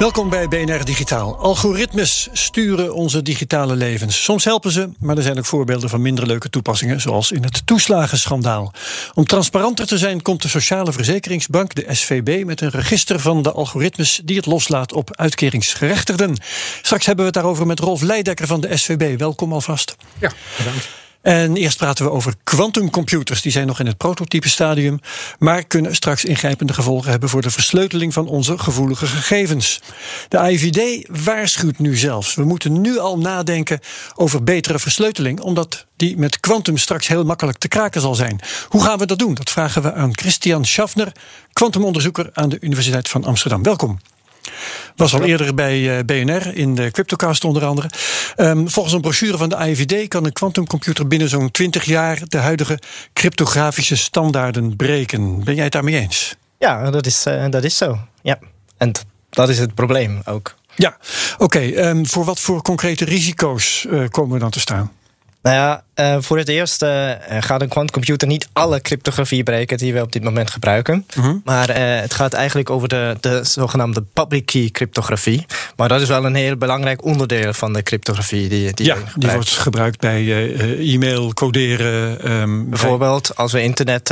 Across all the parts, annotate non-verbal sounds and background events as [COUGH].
Welkom bij BNR Digitaal. Algoritmes sturen onze digitale levens. Soms helpen ze, maar er zijn ook voorbeelden van minder leuke toepassingen, zoals in het toeslagenschandaal. Om transparanter te zijn, komt de Sociale Verzekeringsbank, de SVB, met een register van de algoritmes die het loslaat op uitkeringsgerechtigden. Straks hebben we het daarover met Rolf Leidekker van de SVB. Welkom alvast. Ja, bedankt. En eerst praten we over quantumcomputers. Die zijn nog in het prototype stadium, maar kunnen straks ingrijpende gevolgen hebben voor de versleuteling van onze gevoelige gegevens. De AIVD waarschuwt nu zelfs. We moeten nu al nadenken over betere versleuteling, omdat die met quantum straks heel makkelijk te kraken zal zijn. Hoe gaan we dat doen? Dat vragen we aan Christian Schaffner, kwantumonderzoeker aan de Universiteit van Amsterdam. Welkom. Was al eerder bij eh, BNR in de Cryptocast onder andere. Um, volgens een brochure van de AIVD kan een quantumcomputer binnen zo'n 20 jaar de huidige cryptografische standaarden breken. Ben jij het daarmee eens? Ja, dat is, uh, dat is zo. Ja. En dat is het probleem ook. Ja, oké. Okay, um, voor wat voor concrete risico's uh, komen we dan te staan? Nou ja, uh, voor het eerst uh, gaat een quantumcomputer niet alle cryptografie breken die we op dit moment gebruiken. Mhm. Mm -hmm. Maar uh, het gaat eigenlijk over de, de zogenaamde public key cryptografie. Maar dat is wel een heel belangrijk onderdeel van de cryptografie. Die, die ja, die wordt gebruikt bij e-mail coderen. Um, Bijvoorbeeld bij... als we internet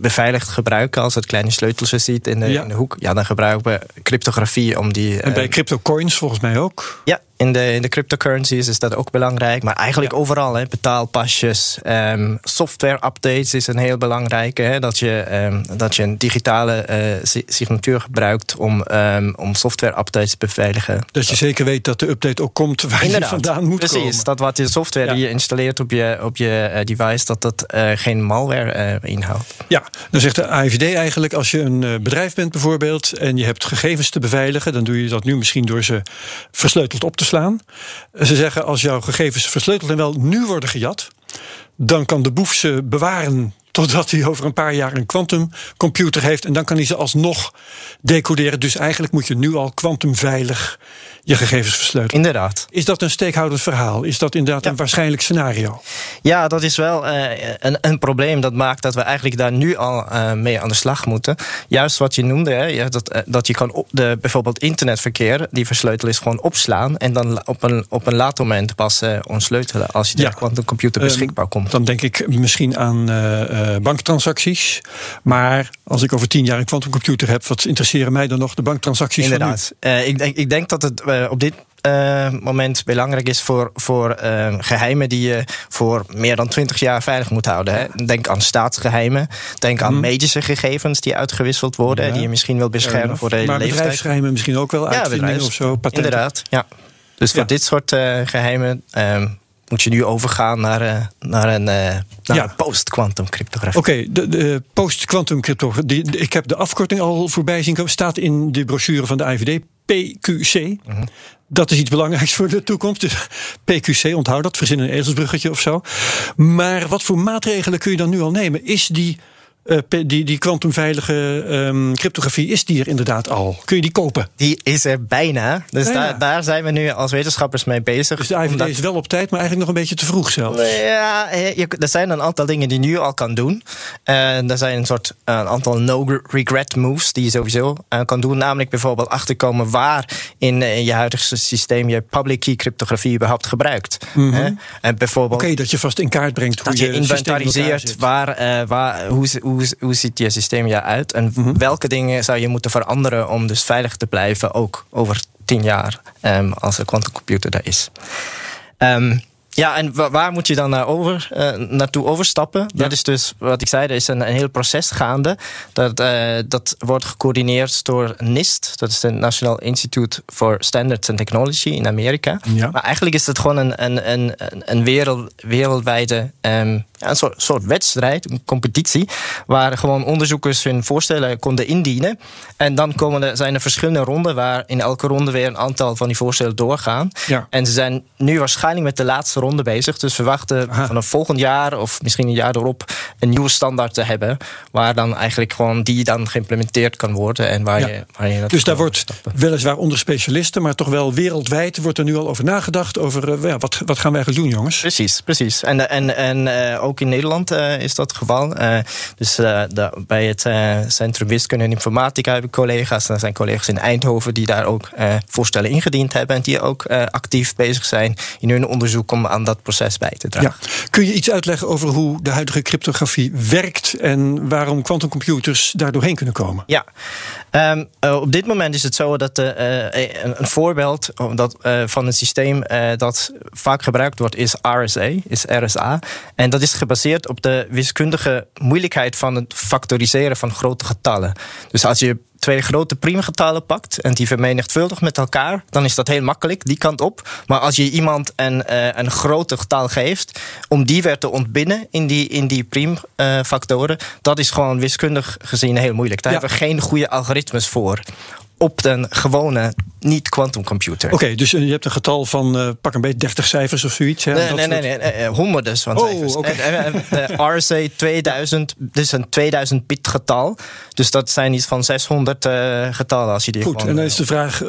beveiligd gebruiken, als het kleine sleuteltjes ziet in de, ja. in de hoek, ja, dan gebruiken we cryptografie om die. En bij cryptocoins volgens mij ook. Ja, in de, in de cryptocurrencies is dat ook belangrijk. Maar eigenlijk ja. overal, hè, betaalpasjes, um, software updates is een heel belangrijke. Hè, dat, je, um, dat je een digitale uh, signatuur gebruikt om, um, om software updates te beveiligen. Dat je zeker weet dat de update ook komt waar Inderdaad, je vandaan moet precies, komen. Precies, dat wat de software ja. die je installeert op je, op je uh, device, dat dat uh, geen malware inhoudt. Ja, dan zegt de AIVD eigenlijk, als je een bedrijf bent bijvoorbeeld en je hebt gegevens te beveiligen, dan doe je dat nu misschien door ze versleuteld op te Ze zeggen als jouw gegevens versleuteld en wel nu worden gejat, dan kan de boef ze bewaren totdat hij over een paar jaar een quantumcomputer heeft en dan kan hij ze alsnog decoderen. Dus eigenlijk moet je nu al kwantumveilig je gegevens versleutelen. Inderdaad. Is dat een steekhoudend verhaal? Is dat inderdaad ja. een waarschijnlijk scenario? Ja, dat is wel uh, een, een, probleem dat maakt dat we eigenlijk daar nu al uh, mee aan de slag moeten. Juist wat je noemde, hè, dat, uh, dat je kan op de, bijvoorbeeld internetverkeer, die versleutelen is gewoon opslaan en dan op een, op een later moment pas ontsleutelen als je de quantumcomputer ja. beschikbaar komt. Dan denk ik misschien aan banktransacties. Maar als ik over tien jaar een quantumcomputer heb, wat interesseren mij dan nog de banktransacties Inderdaad. van nu? ik, denk, ik denk dat het op dit uh, moment belangrijk is voor, voor uh, geheimen die je voor meer dan twintig jaar veilig moet houden. Hè. Denk aan staatsgeheimen. Denk aan mm. medische gegevens die uitgewisseld worden. Ja. Die je misschien wil beschermen voor de hele maar leeftijd. bedrijfsgeheimen misschien ook wel. Uitvindingen ja, of zo. Patenten. Inderdaad, ja. Dus voor ja. dit soort uh, geheimen um, moet je nu overgaan naar, uh, naar een, naar ja. post-quantum cryptografie. Oké, okay, de, de post-quantum cryptografie. Ik heb de afkorting al voorbij zien komen. Staat in de brochure van de IVD. PQC. -hmm. Dat is iets belangrijks voor de toekomst. Dus [LAUGHS] PQC, onthoud dat. Verzin een ezelsbruggetje of zo. Maar wat voor maatregelen kun je dan nu al nemen? Is die uh, die, die kwantumveilige um, cryptografie, is die er inderdaad al? Kun je die kopen? Die is er bijna. Dus daar, daar, zijn we nu als wetenschappers mee bezig. Dus de IVD omdat... is wel op tijd, maar eigenlijk nog een beetje te vroeg zelfs. Ja, je, er zijn een aantal dingen die je nu al kan doen. Uh, er zijn een soort uh, een aantal no-regret moves die je sowieso kan doen. Namelijk bijvoorbeeld achterkomen waar in, je huidige systeem je public key cryptografie überhaupt gebruikt. Mm -hmm. en bijvoorbeeld. Oké, okay, dat je vast in kaart brengt hoe dat je, je inventariseert waar, waar, hoe, hoe, hoe ziet je systeem eruit en Mhm. mm -hmm. welke dingen zou je moeten veranderen om dus veilig te blijven, ook over tien jaar, um, als een quantumcomputer daar is. Um, Ja, en waar moet je dan naar over, uh, naartoe overstappen? Dat is dus, wat ik zei, er is een, een heel proces gaande. Dat, uh, dat wordt gecoördineerd door NIST. Dat is het National Institute for Standards and Technology in Amerika. Ja. Maar eigenlijk is het gewoon een, een, een, een wereld, wereldwijde... Um, ja, een soort, soort wedstrijd, een competitie... waar gewoon onderzoekers hun voorstellen konden indienen. En dan komen er, zijn er verschillende ronden... waar in elke ronde weer een aantal van die voorstellen doorgaan. En ze zijn nu waarschijnlijk met de laatste ronde bezig. Dus we wachten Aha. vanaf volgend jaar of misschien een jaar erop een nieuwe standaard te hebben. Waar dan eigenlijk gewoon die dan geïmplementeerd kan worden. En waar je, waar je dus daar wordt weliswaar onder specialisten, maar toch wel wereldwijd wordt er nu al over nagedacht. Over uh, ja, wat, wat gaan we eigenlijk doen, jongens? Precies, precies. En, en, en uh, ook in Nederland uh, is dat het geval. dus de, bij het Centrum Wiskunde en Informatica heb ik collega's. Er zijn collega's in Eindhoven die daar ook voorstellen ingediend hebben. En die ook actief bezig zijn in hun onderzoek om aan dat proces bij te dragen. Ja. Kun je iets uitleggen over hoe de huidige cryptografie werkt en waarom quantumcomputers daar doorheen kunnen komen? Ja, um, uh, op dit moment is het zo dat uh, een, een, voorbeeld dat, uh, van een systeem dat vaak gebruikt wordt is RSA, is RSA. En dat is gebaseerd op de wiskundige moeilijkheid van het factoriseren van grote getallen. Dus als je twee grote priemgetallen pakt en die vermenigvuldigt met elkaar, dan is dat heel makkelijk, die kant op. Maar als je iemand een, uh, een grote getal geeft, om die weer te ontbinden in die, in die priemfactoren, dat is gewoon wiskundig gezien heel moeilijk. Daar ja. hebben we geen goede algoritmes voor op een gewone niet-quantumcomputer. Oké, dus je hebt een getal van uh, pak een beetje 30 cijfers of zoiets. Hè? Nee, nee, nee, nee, nee, honderden van oh, cijfers. Okay. Uh, RSA 2000, dus een 2000 bit getal. Dus dat zijn iets van 600 uh, getallen als je die Goed, gewoon, en dan is de vraag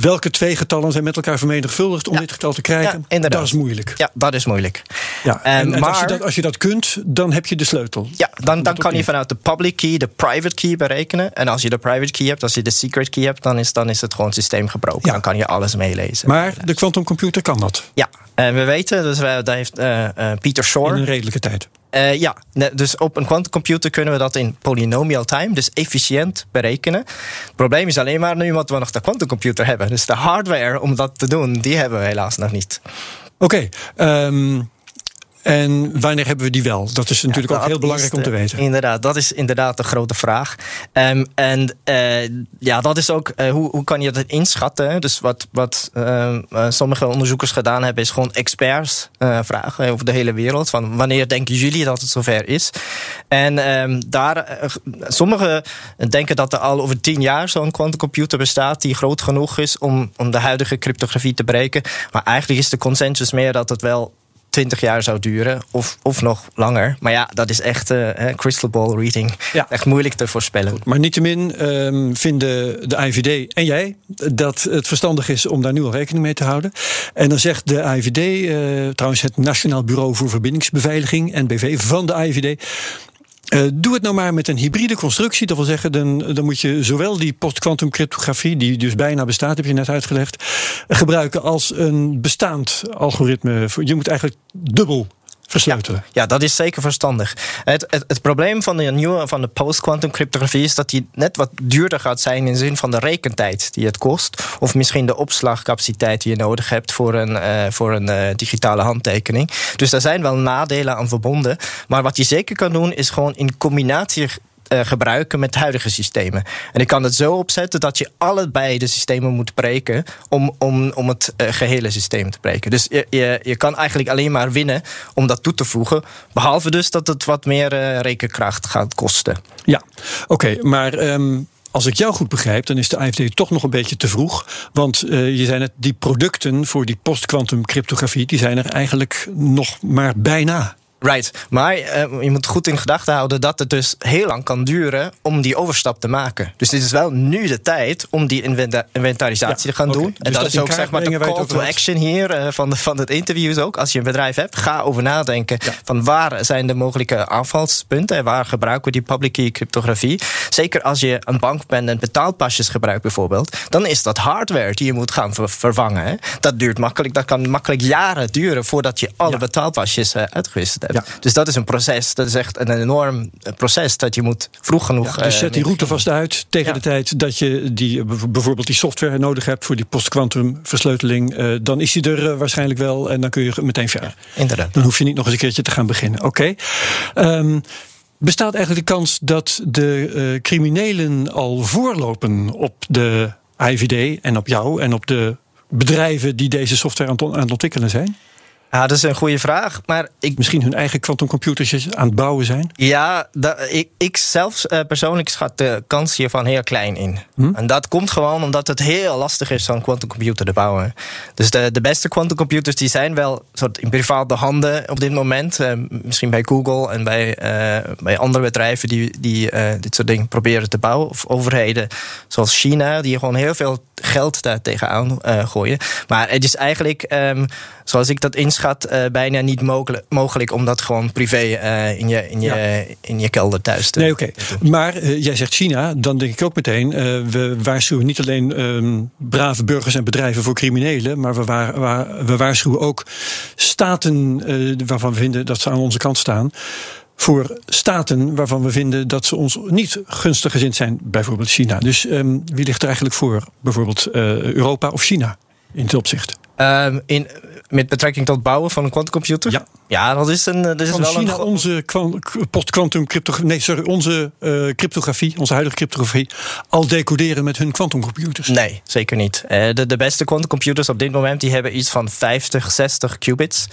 welke twee getallen zijn met elkaar vermenigvuldigd om ja. dit getal te krijgen? Ja, inderdaad. Dat is moeilijk. Ja, dat is moeilijk. Ja, en, en maar, als, je dat, als je dat kunt, dan heb je de sleutel. Ja, dan, dan kan je vanuit de public key de private key berekenen. En als je de private key hebt, als je de secret key hebt, dan is, dan is het gewoon systeem gebroken. Ja. Dan kan je alles meelezen. Maar de quantumcomputer kan dat? Ja, en we weten, dus wij, daar heeft uh, uh, Peter Shor... In een redelijke tijd? Uh, ja, dus op een quantumcomputer kunnen we dat in polynomial time, dus efficiënt berekenen. Het probleem is alleen maar nu wat we nog de quantumcomputer hebben. Dus de hardware om dat te doen, die hebben we helaas nog niet. Oké, okay, um, en wanneer hebben we die wel? Dat is natuurlijk ja, ook heel belangrijk om te weten. Inderdaad, dat is inderdaad de grote vraag. Um, en uh, ja, dat is ook, uh, hoe, hoe kan je dat inschatten? Dus wat, wat uh, sommige onderzoekers gedaan hebben, is gewoon experts vragen over de hele wereld. Van wanneer denken jullie dat het zover is? En um, daar, sommigen denken dat er al over tien jaar zo'n quantumcomputer bestaat die groot genoeg is om, om de huidige cryptografie te breken. Maar eigenlijk is de consensus meer dat het wel 20 jaar zou duren, of, of nog langer. Maar ja, dat is echt uh, crystal ball reading. Ja. Echt moeilijk te voorspellen. Maar niettemin um, vinden de IVD en jij dat het verstandig is om daar nu al rekening mee te houden. En dan zegt de IVD, uh, trouwens het Nationaal Bureau voor Verbindingsbeveiliging, NBV van de IVD. Uh, doe het nou maar met een hybride constructie. Dat wil zeggen, dan, dan moet je zowel die post-quantum cryptografie, die dus bijna bestaat, heb je net uitgelegd, gebruiken als een bestaand algoritme. Je moet eigenlijk dubbel versleutelen. Ja, dat is zeker verstandig. Het, het, het, probleem van de nieuwe van de post-quantum cryptografie is dat die net wat duurder gaat zijn in de zin van de rekentijd die het kost. Of misschien de opslagcapaciteit die je nodig hebt voor een, uh, voor een uh, digitale handtekening. Dus daar zijn wel nadelen aan verbonden. Maar wat je zeker kan doen, is gewoon in combinatie gebruiken met huidige systemen. En ik kan het zo opzetten dat je allebei de systemen moet breken om, om, om het uh, gehele systeem te breken. Dus je, je, je kan eigenlijk alleen maar winnen om dat toe te voegen. Behalve dus dat het wat meer uh, rekenkracht gaat kosten. Ja, oké, maar. Um als ik jou goed begrijp, dan is de AFD toch nog een beetje te vroeg. Want je zei net, die producten voor die post-quantum cryptografie, die zijn er eigenlijk nog maar bijna. Right, maar uh, je moet goed in gedachten houden dat het dus heel lang kan duren om die overstap te maken. Dus dit is wel nu de tijd om die inventarisatie ja, te gaan okay. doen. En dus dat, dat, is ook zeg maar de call to action hier uh, van, de, van het interview is ook. Als je een bedrijf hebt, ga over nadenken ja. van waar zijn de mogelijke aanvalspunten en waar gebruiken we die public key cryptografie. Zeker als je een bank bent en betaalpasjes gebruikt bijvoorbeeld, dan is dat hardware die je moet gaan ver vervangen. Hè. Dat duurt makkelijk, dat kan makkelijk jaren duren voordat je alle ja. betaalpasjes uh, uitgewist hebt. Ja. Dus dat is een proces. Dat is echt een enorm proces dat je moet vroeg genoeg. Ja, dus zet die route vast uit tegen de tijd dat je die, bijvoorbeeld die software nodig hebt voor die post-quantum versleuteling. Uh, dan is die er waarschijnlijk wel en dan kun je meteen verder. inderdaad. Dan hoef je niet nog eens een keertje te gaan beginnen. Oké. Okay. Um, Bestaat eigenlijk de kans dat de uh, criminelen al voorlopen op de IVD en op jou en op de bedrijven die deze software aan het ontwikkelen zijn? Ja, dat is een goede vraag. Maar ik... Misschien hun eigen quantumcomputers aan het bouwen zijn? Ja, dat, ik, ik zelf uh, persoonlijk schat de kans hiervan heel klein in. Hm? En dat komt gewoon omdat het heel lastig is zo'n quantumcomputer te bouwen. Dus de, de beste quantumcomputers die zijn wel soort in private handen op dit moment. Uh, misschien bij Google en bij, uh, bij andere bedrijven die, die dit soort dingen proberen te bouwen. Of overheden zoals China, die gewoon heel veel geld daar tegenaan gooien. Maar het is eigenlijk, um, zoals ik dat inschat uh, bijna niet mogelijk, mogelijk om dat gewoon privé uh, in, je, in, je, ja. in je kelder thuis te Nee, oké. Okay. Maar uh, jij zegt China, dan denk ik ook meteen... we waarschuwen niet alleen um, brave burgers en bedrijven voor criminelen... maar we, waar, waar, we waarschuwen ook staten waarvan we vinden dat ze aan onze kant staan voor staten waarvan we vinden dat ze ons niet gunstig gezind zijn, bijvoorbeeld China. Dus um, wie ligt er eigenlijk voor? Bijvoorbeeld Europa of China in dit opzicht? Um, in, met betrekking tot bouwen van een quantumcomputer? Ja. Ja, dat is een. Dat is wel China een... onze post-quantum cryptografie, nee, sorry, onze uh, cryptografie, onze huidige cryptografie, al decoderen met hun quantumcomputers? Nee, zeker niet. Uh, de, de beste quantumcomputers op dit moment die hebben iets van 50, 60 qubits.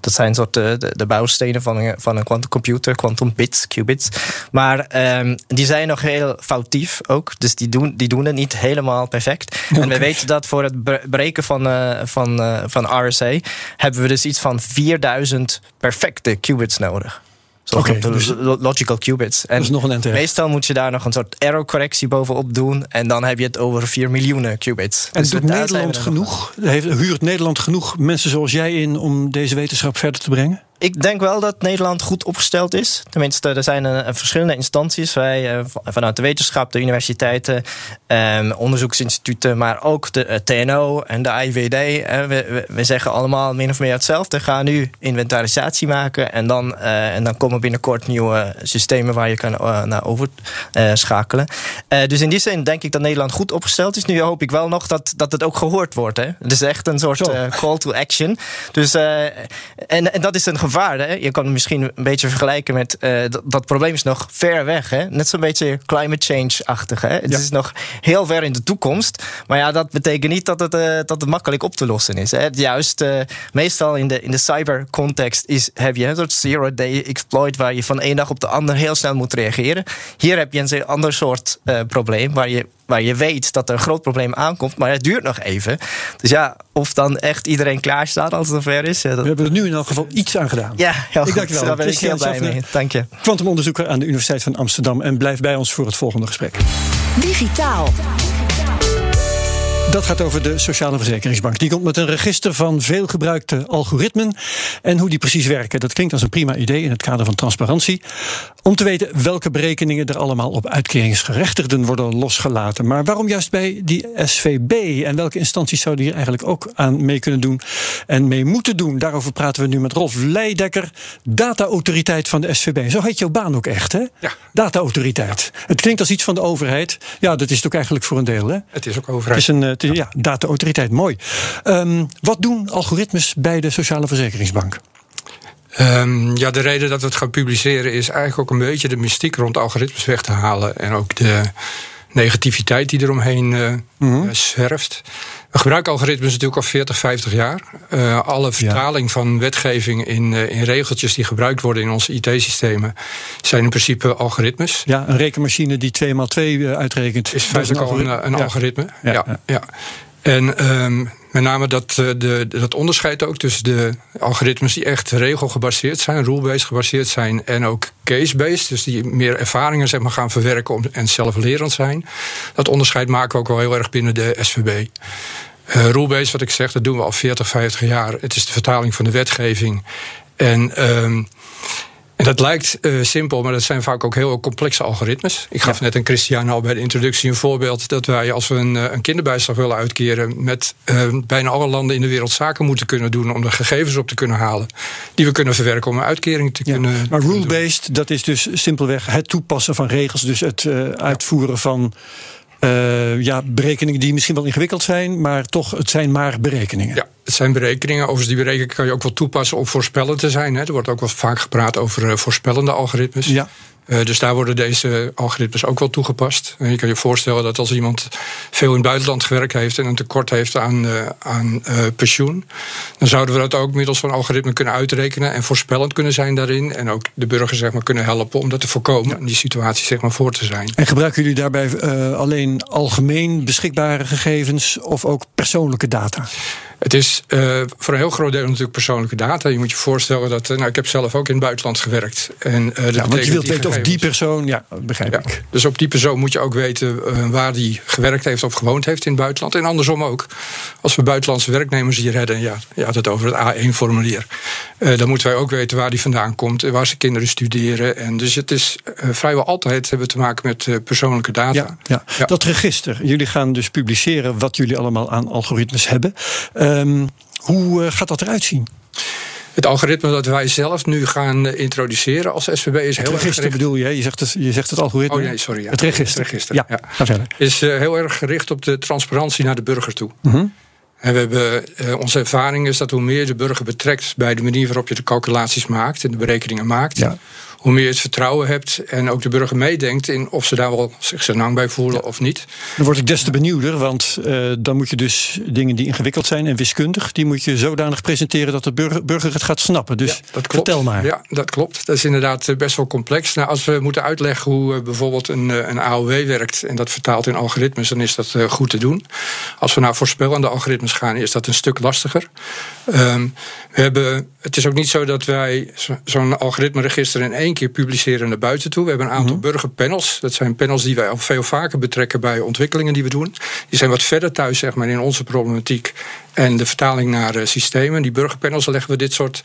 Dat zijn soort de, de, de bouwstenen van een, van een quantumcomputer, quantum bits, qubits. Maar um, die zijn nog heel foutief ook, dus die doen, die doen het niet helemaal perfect. Okay. En we weten dat voor het breken van, uh, van, van RSA hebben we dus iets van 4000 perfecte qubits nodig. Oké, dus, logical qubits. En is nog een meestal moet je daar nog een soort error correctie bovenop doen. En dan heb je het over 4 miljoenen qubits. En dus doet Nederland er genoeg? Heeft, huurt Nederland genoeg mensen zoals jij in om deze wetenschap verder te brengen? Ik denk wel dat Nederland goed opgesteld is. Tenminste, er zijn uh, verschillende instanties. Wij uh, vanuit de wetenschap, de universiteiten, um, onderzoeksinstituten, maar ook de uh, TNO en de IVD. we, we, we, zeggen allemaal min of meer hetzelfde. Ga nu inventarisatie maken en dan, en dan komen binnenkort nieuwe systemen waar je kan naar overschakelen. dus in die zin denk ik dat Nederland goed opgesteld is. Nu hoop ik wel nog dat, dat het ook gehoord wordt. Hè? Het is echt een soort call to action. Dus, en, en dat is een gevaar. Hè? Je kan het misschien een beetje vergelijken met uh, dat, dat, probleem is nog ver weg. Hè? Net zo'n beetje climate change-achtig. Hè? Het Ja. is nog heel ver in de toekomst. Maar ja, dat betekent niet dat het, uh, dat het makkelijk op te lossen is. Hè? Juist, uh, meestal in de, in de cyber-context is, heb je een soort zero-day exploit waar je van één dag op de andere heel snel moet reageren. Hier heb je een ander soort probleem waar je waar je weet dat er een groot probleem aankomt, maar het duurt nog even. Dus ja, of dan echt iedereen klaar staat als het zover is. Dat... We hebben er nu in elk geval iets aan gedaan. Ja, heel ik goed. dank je wel. Daar ben ik heel blij mee. Dank je. Kwantumonderzoeker aan de Universiteit van Amsterdam. En blijf bij ons voor het volgende gesprek. Digitaal. Dat gaat over de Sociale Verzekeringsbank. Die komt met een register van veelgebruikte algoritmen. En hoe die precies werken. Dat klinkt als een prima idee in het kader van transparantie. Om te weten welke berekeningen er allemaal op uitkeringsgerechtigden worden losgelaten. Maar waarom juist bij die SVB? En welke instanties zouden hier eigenlijk ook aan mee kunnen doen en mee moeten doen? Daarover praten we nu met Rolf Leidekker, data-autoriteit van de SVB. Zo heet jouw baan ook echt, hè? Ja. Data-autoriteit. Het klinkt als iets van de overheid. Ja, dat is het ook eigenlijk voor een deel, hè? Het is ook Het overheid. is een het is- ja, data-autoriteit, mooi. Ehm, wat doen algoritmes bij de Sociale Verzekeringsbank? Ehm, ja, de reden dat we het gaan publiceren is eigenlijk ook een beetje de mystiek rond algoritmes weg te halen. En ook de negativiteit die eromheen eh Mhm. eh, zwerft. We gebruiken algoritmes natuurlijk al 40, 50 jaar. Eh, alle vertaling van wetgeving in, eh, in regeltjes die gebruikt worden in onze IT-systemen zijn in principe algoritmes. Ja, een rekenmachine die 2 x 2 uitrekent. Is feitelijk al een, algoritme. een Ja. algoritme. Ja, Ja, ja. ja. En ehm, met name dat, eh, de, dat onderscheid ook tussen de algoritmes die echt regelgebaseerd zijn, rule-based gebaseerd zijn, en ook case-based, dus die meer ervaringen zeg maar, gaan verwerken om, en zelflerend zijn. Dat onderscheid maken we ook wel heel erg binnen de SVB. Eh rule-based, wat ik zeg, dat doen we al 40, 50 jaar. Het is de vertaling van de wetgeving. En, ehm, dat lijkt uh, simpel, maar dat zijn vaak ook heel complexe algoritmes. Ik gaf net een Christian al bij de introductie een voorbeeld dat wij, als we een, een kinderbijslag willen uitkeren, met uh, bijna alle landen in de wereld zaken moeten kunnen doen om er gegevens op te kunnen halen, die we kunnen verwerken om een uitkering te ja, kunnen. Maar rule-based, dat is dus simpelweg het toepassen van regels, dus het uh, uitvoeren van. Uh, ja, berekeningen die misschien wel ingewikkeld zijn, maar toch, het zijn maar berekeningen. Ja, het zijn berekeningen. Overigens, die berekeningen kan je ook wel toepassen om voorspellend te zijn. Hè. Er wordt ook wel vaak gepraat over uh, voorspellende algoritmes. Ja. Uh, dus daar worden deze algoritmes ook wel toegepast. En je kan je voorstellen dat als iemand veel in het buitenland gewerkt heeft en een tekort heeft aan, uh, aan uh, pensioen, dan zouden we dat ook middels van algoritme kunnen uitrekenen en voorspellend kunnen zijn daarin. En ook de burger zeg maar, kunnen helpen om dat te voorkomen, ja. die situatie zeg maar, voor te zijn. En gebruiken jullie daarbij alleen algemeen beschikbare gegevens of ook persoonlijke data? Het is uh, voor een heel groot deel natuurlijk persoonlijke data. Je moet je voorstellen dat. Uh, nou, ik heb zelf ook in het buitenland gewerkt. En, uh, dat ja, want je wilt weten of die persoon. Ja, begrijp ja, ik. Dus op die persoon moet je ook weten waar die gewerkt heeft of gewoond heeft in het buitenland. En andersom ook. Als we buitenlandse werknemers hier redden. Ja, je had het over het A1-formulier. dan moeten wij ook weten waar die vandaan komt. En waar zijn kinderen studeren. En dus het is vrijwel altijd hebben we te maken met persoonlijke data. Ja, ja. ja, Dat register. Jullie gaan dus publiceren wat jullie allemaal aan algoritmes hebben. Um, hoe uh, gaat dat eruit zien? Het algoritme dat wij zelf nu gaan introduceren als SVB is heel het register erg bedoel je? Je zegt het, je zegt het algoritme. Oh nee, sorry. Ja. Het register. Het register ja, ja. Ga verder. Is uh, heel erg gericht op de transparantie naar de burger toe. Mm -hmm. En we hebben, uh, onze ervaring is dat hoe meer de burger betrekt bij de manier waarop je de calculaties maakt en de berekeningen maakt, ja. Hoe meer je het vertrouwen hebt en ook de burger meedenkt in of ze daar wel zich senang bij voelen ja. of niet. Dan word ik des te benieuwder, want uh, dan moet je dus dingen die ingewikkeld zijn en wiskundig, die moet je zodanig presenteren dat de burger, burger het gaat snappen. Dus ja, dat klopt. vertel maar. Ja, dat klopt. Dat is inderdaad best wel complex. Nou, als we moeten uitleggen hoe uh, bijvoorbeeld een, een AOW werkt en dat vertaalt in algoritmes, dan is dat uh, goed te doen. Als we naar voorspellende algoritmes gaan, is dat een stuk lastiger. Um, we hebben, het is ook niet zo dat wij zo'n algoritmeregister in één keer publiceren naar buiten toe. We hebben een aantal Mhm. mm -hmm. burgerpanels. Dat zijn panels die wij al veel vaker betrekken bij ontwikkelingen die we doen. Die zijn wat verder thuis zeg maar, in onze problematiek en de vertaling naar uh, systemen. Die burgerpanels leggen we dit soort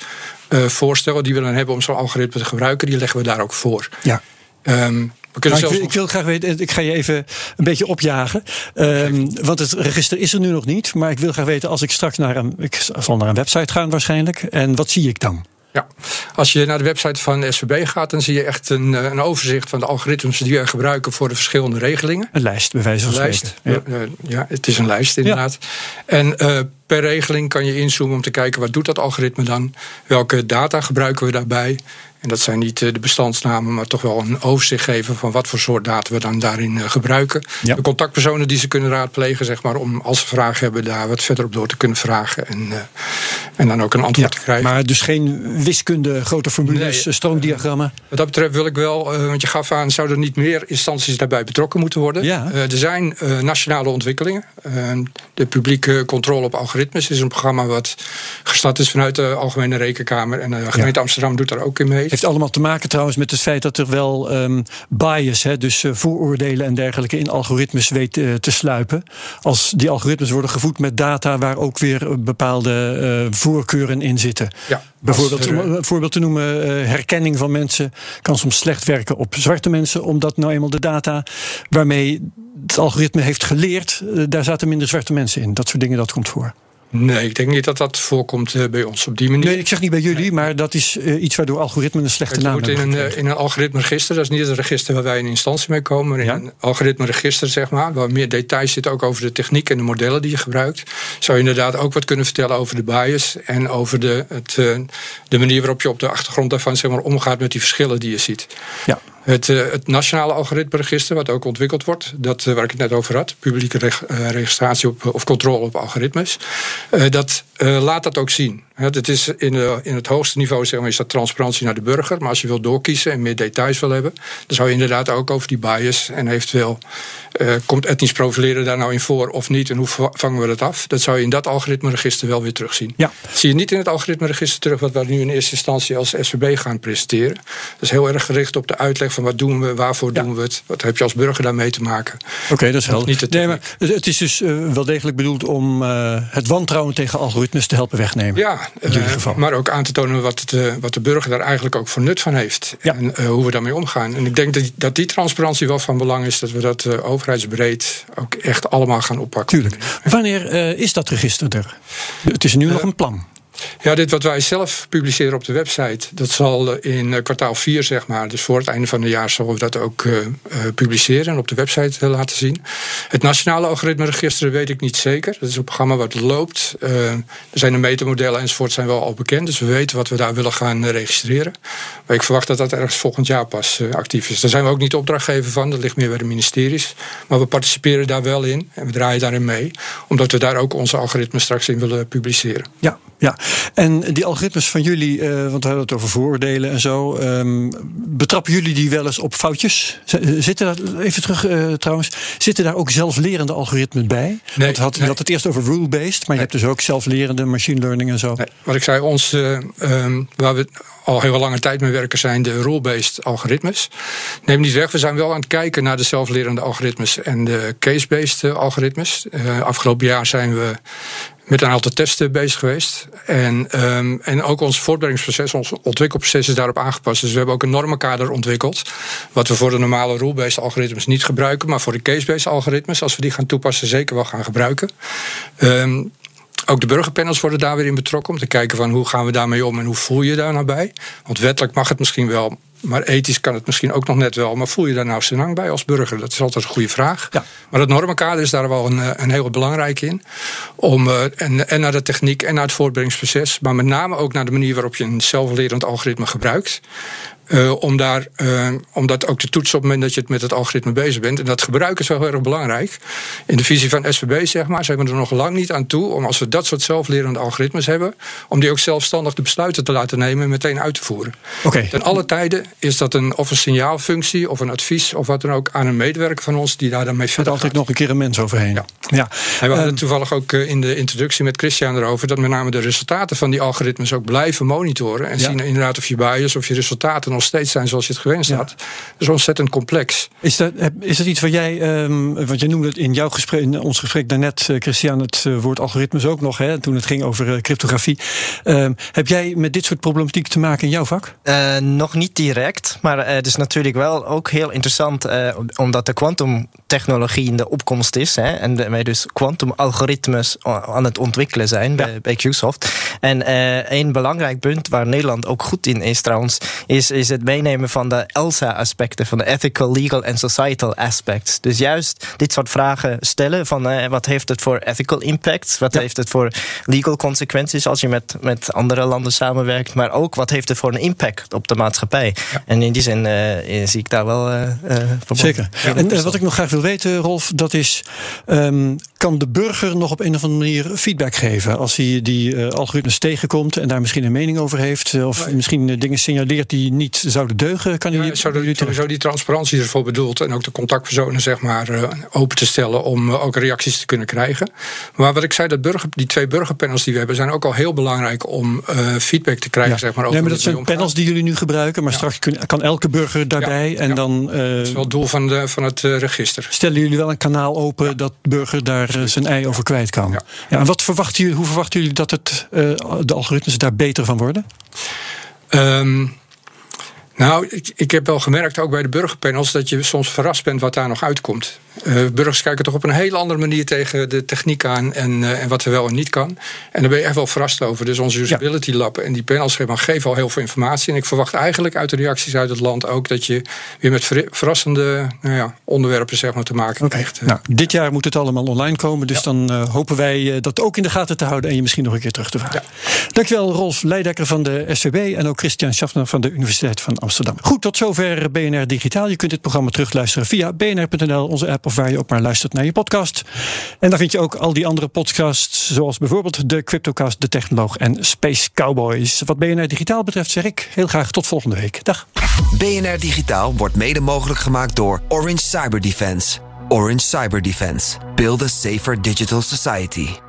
uh, voorstellen die we dan hebben om zo'n algoritme te gebruiken, die leggen we daar ook voor. Ja. Um, maar ik, wil, ik, wil, graag weten, ik ga je even een beetje opjagen. Um, want het register is er nu nog niet. Maar ik wil graag weten, als ik straks naar een, ik zal naar een website gaan waarschijnlijk. En wat zie ik dan? Ja, als je naar de website van SVB gaat, dan zie je echt een, een overzicht van de algoritmes die wij gebruiken voor de verschillende regelingen. Een lijst, bij wijze van een lijst. Ja. Uh, ja, het is een lijst inderdaad. Ja. En uh, per regeling kan je inzoomen om te kijken wat doet dat algoritme dan? Welke data gebruiken we daarbij? En dat zijn niet de bestandsnamen, maar toch wel een overzicht geven van wat voor soort data we dan daarin gebruiken. Ja. De contactpersonen die ze kunnen raadplegen, zeg maar, om als ze vragen hebben, daar wat verder op door te kunnen vragen. En, uh, en dan ook een antwoord ja, te krijgen. Maar dus geen wiskunde, grote formules, nee, stroomdiagrammen. Wat dat betreft wil ik wel, uh, want je gaf aan, zouden er niet meer instanties daarbij betrokken moeten worden? Ja. Er zijn nationale ontwikkelingen. de publieke controle op algoritmes is een programma wat gestart is vanuit de Algemene Rekenkamer. En de gemeente ja. Amsterdam doet daar ook in mee. Heeft allemaal te maken trouwens met het feit dat er wel um, bias, hè, dus vooroordelen en dergelijke in algoritmes weet uh, te sluipen. Als die algoritmes worden gevoed met data waar ook weer bepaalde uh, voorkeuren in zitten. Ja, Bijvoorbeeld, om een voorbeeld te noemen, herkenning van mensen kan soms slecht werken op zwarte mensen, omdat nou eenmaal de data waarmee het algoritme heeft geleerd, daar zaten minder zwarte mensen in. Dat soort dingen, dat komt voor. Nee, ik denk niet dat dat voorkomt uh, bij ons op die manier. Nee, ik zeg niet bij jullie, maar dat is uh, iets waardoor algoritmen een slechte naam hebben. In een, in een algoritmeregister, dat is niet het register waar wij in instantie mee komen, maar in ja? een algoritmeregister, zeg maar, waar meer details zit ook over de techniek en de modellen die je gebruikt, zou je inderdaad ook wat kunnen vertellen over de bias en over de, het, de manier waarop je op de achtergrond daarvan zeg maar, omgaat met die verschillen die je ziet. Ja. Het, uh, het nationale algoritmeregister, wat ook ontwikkeld wordt, dat, uh, waar ik het net over had, publieke uh, registratie op, of controle op algoritmes, dat laat dat ook zien. Het is in, de, in het hoogste niveau zeg maar, is dat transparantie naar de burger. Maar als je wil doorkiezen en meer details wil hebben, dan zou je inderdaad ook over die bias en eventueel uh, komt etnisch profileren daar nou in voor of niet en hoe vangen we dat af? Dat zou je in dat algoritmeregister wel weer terugzien. Ja. Dat zie je niet in het algoritmeregister terug wat we nu in eerste instantie als SVB gaan presenteren. Dat is heel erg gericht op de uitleg van wat doen we, waarvoor ja. doen we het, wat heb je als burger daarmee te maken. Oké, okay, dat is helder. Niet nee, maar het is dus uh, wel degelijk bedoeld om het wantrouwen tegen algoritmes algoritmes te helpen wegnemen. Ja, in jullie geval. maar ook aan te tonen wat, het, wat de burger daar eigenlijk ook voor nut van heeft. Ja. En uh, hoe we daarmee omgaan. En ik denk dat, dat die transparantie wel van belang is. Dat we dat overheidsbreed ook echt allemaal gaan oppakken. Tuurlijk. Wanneer is dat register er? Het is nu nog een plan. Ja, dit wat wij zelf publiceren op de website, dat zal in kwartaal 4, zeg maar, dus voor het einde van het jaar, zullen we dat ook uh, publiceren en op de website laten zien. Het Nationale Algoritmeregister weet ik niet zeker. Dat is een programma wat loopt. er zijn de metermodellen enzovoort zijn wel al bekend, dus we weten wat we daar willen gaan registreren. Maar ik verwacht dat dat ergens volgend jaar pas actief is. Daar zijn we ook niet opdrachtgever van, dat ligt meer bij de ministeries. Maar we participeren daar wel in en we draaien daarin mee, omdat we daar ook onze algoritmes straks in willen publiceren. Ja, ja, en die algoritmes van jullie, uh, want we hadden het over vooroordelen en zo. Um, betrappen jullie die wel eens op foutjes? Zitten daar, even terug uh, trouwens, zitten daar ook zelflerende algoritmen bij? Nee, want had, nee. je had het eerst over rule-based, maar je hebt dus ook zelflerende machine learning en zo. Nee, wat ik zei, ons, uh, um, waar we al heel lange tijd mee werken, zijn de rule-based algoritmes. Neem niet weg, we zijn wel aan het kijken naar de zelflerende algoritmes en de case-based algoritmes. afgelopen jaar zijn we met een aantal testen bezig geweest. En, um, en ook ons voortbrengingsproces, ons ontwikkelproces is daarop aangepast. Dus we hebben ook een normenkader ontwikkeld. Wat we voor de normale rule-based algoritmes niet gebruiken. Maar voor de case-based algoritmes, als we die gaan toepassen, zeker wel gaan gebruiken. Um, ook de burgerpanels worden daar weer in betrokken. Om te kijken van hoe gaan we daarmee om en hoe voel je daar nou bij. Want wettelijk mag het misschien wel. Maar ethisch kan het misschien ook nog net wel. Maar voel je daar nou senang bij als burger? Dat is altijd een goede vraag. Ja. Maar dat normenkader is daar wel een, een heel belangrijk in. Om, uh, en, en naar de techniek en naar het voortbrengingsproces. Maar met name ook naar de manier waarop je een zelflerend algoritme gebruikt. Uh, om, daar, uh, om dat ook te toetsen op het moment dat je het met het algoritme bezig bent. En dat gebruik is wel heel erg belangrijk. In de visie van SVB zeg maar, zijn we er nog lang niet aan toe om als we dat soort zelflerende algoritmes hebben, om die ook zelfstandig de besluiten te laten nemen en meteen uit te voeren. Okay. Ten alle tijden is dat een, of een signaalfunctie of een advies of wat dan ook aan een medewerker van ons die daar dan mee verder Er altijd nog een keer een mens overheen. Ja. ja. En we hadden um, toevallig ook in de introductie met Christian erover dat met name de resultaten van die algoritmes ook blijven monitoren en Ja. zien inderdaad of je bias of je resultaten nog steeds zijn zoals je het gewenst Ja. had. Dat is ontzettend complex. Is dat, is dat iets waar jij, um, want je noemde het in jouw gesprek, in ons gesprek daarnet, uh, Christian, het uh, woord algoritmes ook nog, hè, toen het ging over uh, cryptografie. Um, heb jij met dit soort problematiek te maken in jouw vak? Uh, nog niet direct, maar uh, het is natuurlijk wel ook heel interessant, uh, omdat de kwantumtechnologie in de opkomst is hè, en wij dus kwantumalgoritmes aan het ontwikkelen zijn ja. bij, bij QSoft. En uh, een belangrijk punt waar Nederland ook goed in is trouwens, is, is het meenemen van de ELSA-aspecten, van de ethical, legal en societal aspects. Dus juist dit soort vragen stellen van uh, wat heeft het voor ethical impact, wat Ja. heeft het voor legal consequenties als je met, met andere landen samenwerkt, maar ook wat heeft het voor een impact op de maatschappij. En in die zin uh, zie ik daar wel uh. Zeker. Ja, En uh, wat ik nog graag wil weten, Rolf, dat is: um, kan de burger nog op een of andere manier feedback geven als hij die uh, algoritmes tegenkomt en daar misschien een mening over heeft, of misschien uh, dingen signaleert die niet zouden deugen? Kan hij Ja, die, zo de, sowieso die transparantie ervoor bedoeld. En ook de contactpersonen zeg maar, uh, open te stellen om uh, ook reacties te kunnen krijgen. Maar wat ik zei, dat burger, die twee burgerpanels die we hebben, zijn ook al heel belangrijk om uh, feedback te krijgen. Ja. Zeg maar, over nee, maar dat zijn panels die jullie nu gebruiken, maar Ja. straks kun- kan elke burger daarbij en ja. dan. uh, Dat is wel het doel van, de, van het uh, register. Stellen jullie wel een kanaal open dat de burger daar zijn ei over kwijt kan? Ja. Ja, en wat verwachten jullie, hoe verwachten jullie dat het, de algoritmes daar beter van worden? Um, nou, ik, ik heb wel gemerkt, ook bij de burgerpanels, dat je soms verrast bent wat daar nog uitkomt. Uh, burgers kijken toch op een hele andere manier tegen de techniek aan en, uh, en wat er wel en niet kan. En daar ben je echt wel verrast over. Dus onze usability lab en die panels geven, al heel veel informatie. En ik verwacht eigenlijk uit de reacties uit het land ook dat je weer met ver, verrassende nou ja, onderwerpen zeg maar, te maken okay. krijgt. Nou, dit jaar moet het allemaal online komen. Dus ja. dan uh, hopen wij dat ook in de gaten te houden en je misschien nog een keer terug te vragen. Dankjewel, Rolf Leidekker van de SVB en ook Christian Schaffner van de Universiteit van Amsterdam. Goed, tot zover BNR Digitaal. Je kunt dit programma terugluisteren via bnr.nl, onze app of waar je ook maar luistert naar je podcast. En daar vind je ook al die andere podcasts, zoals bijvoorbeeld de Cryptocast, de Technoloog en Space Cowboys. Wat BNR Digitaal betreft zeg ik heel graag tot volgende week. Dag. BNR Digitaal wordt mede mogelijk gemaakt door Orange Cyber Defense. Orange Cyber Defense. Build a safer digital society.